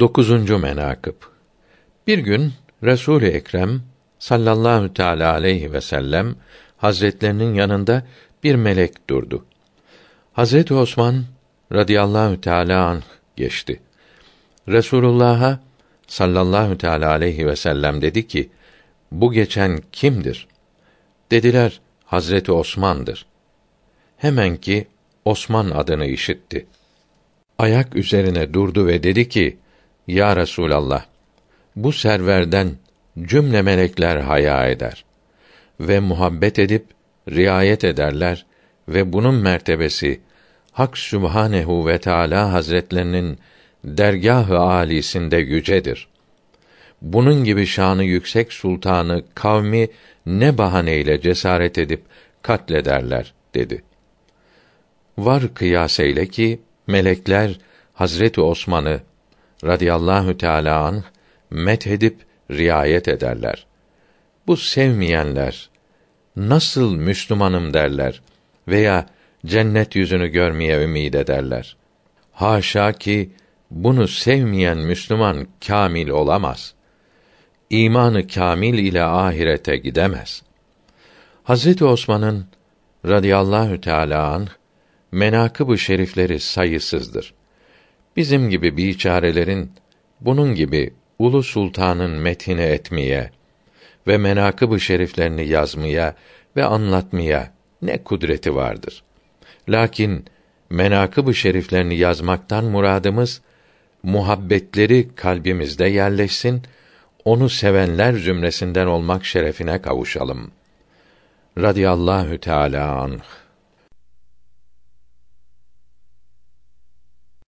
Dokuzuncu menakıb Bir gün Resul-i Ekrem sallallahu teala aleyhi ve sellem hazretlerinin yanında bir melek durdu. Hazreti Osman radıyallahu teala anh geçti. Resulullah'a sallallahu teala aleyhi ve sellem dedi ki: Bu geçen kimdir? Dediler: Hazreti Osman'dır. Hemen ki Osman adını işitti. Ayak üzerine durdu ve dedi ki: Ya Resulallah, bu serverden cümle melekler haya eder ve muhabbet edip riayet ederler ve bunun mertebesi Hak Sübhanehu ve Teala Hazretlerinin dergâh-ı âlisinde yücedir. Bunun gibi şanı yüksek sultanı kavmi ne bahaneyle cesaret edip katlederler dedi. Var kıyas ki melekler Hazreti Osman'ı radıyallahu teâlâ anh met edip riayet ederler. Bu sevmeyenler nasıl Müslümanım derler veya cennet yüzünü görmeye ümid ederler. Haşa ki bunu sevmeyen Müslüman kamil olamaz. İmanı kamil ile ahirete gidemez. Hazreti Osman'ın radıyallahu teâlâ anh menakıb-ı şerifleri sayısızdır. Bizim gibi biçarelerin bunun gibi ulu sultanın metini etmeye ve menakıb-ı şeriflerini yazmaya ve anlatmaya ne kudreti vardır. Lakin menakıb-ı şeriflerini yazmaktan muradımız muhabbetleri kalbimizde yerleşsin, onu sevenler zümresinden olmak şerefine kavuşalım. Radiyallahu Teala anh.